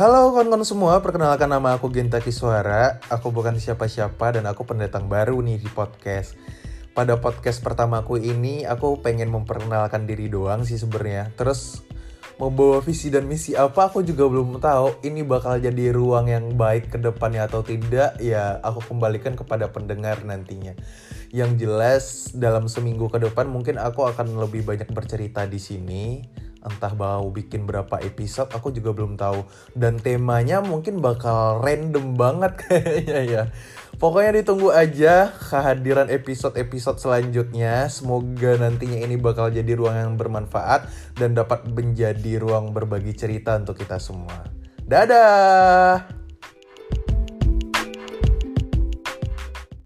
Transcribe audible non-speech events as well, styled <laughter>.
Halo kawan-kawan semua, perkenalkan nama aku Genta Kiswara. Aku bukan siapa-siapa dan aku pendatang baru nih di podcast. Pada podcast pertamaku ini, aku pengen memperkenalkan diri doang sih sebenarnya. Terus membawa visi dan misi apa aku juga belum tahu. Ini bakal jadi ruang yang baik ke depannya atau tidak, ya aku kembalikan kepada pendengar nantinya. Yang jelas dalam seminggu ke depan mungkin aku akan lebih banyak bercerita di sini entah mau bikin berapa episode aku juga belum tahu. Dan temanya mungkin bakal random banget <laughs> kayaknya ya. Pokoknya ditunggu aja kehadiran episode-episode selanjutnya. Semoga nantinya ini bakal jadi ruang yang bermanfaat dan dapat menjadi ruang berbagi cerita untuk kita semua. Dadah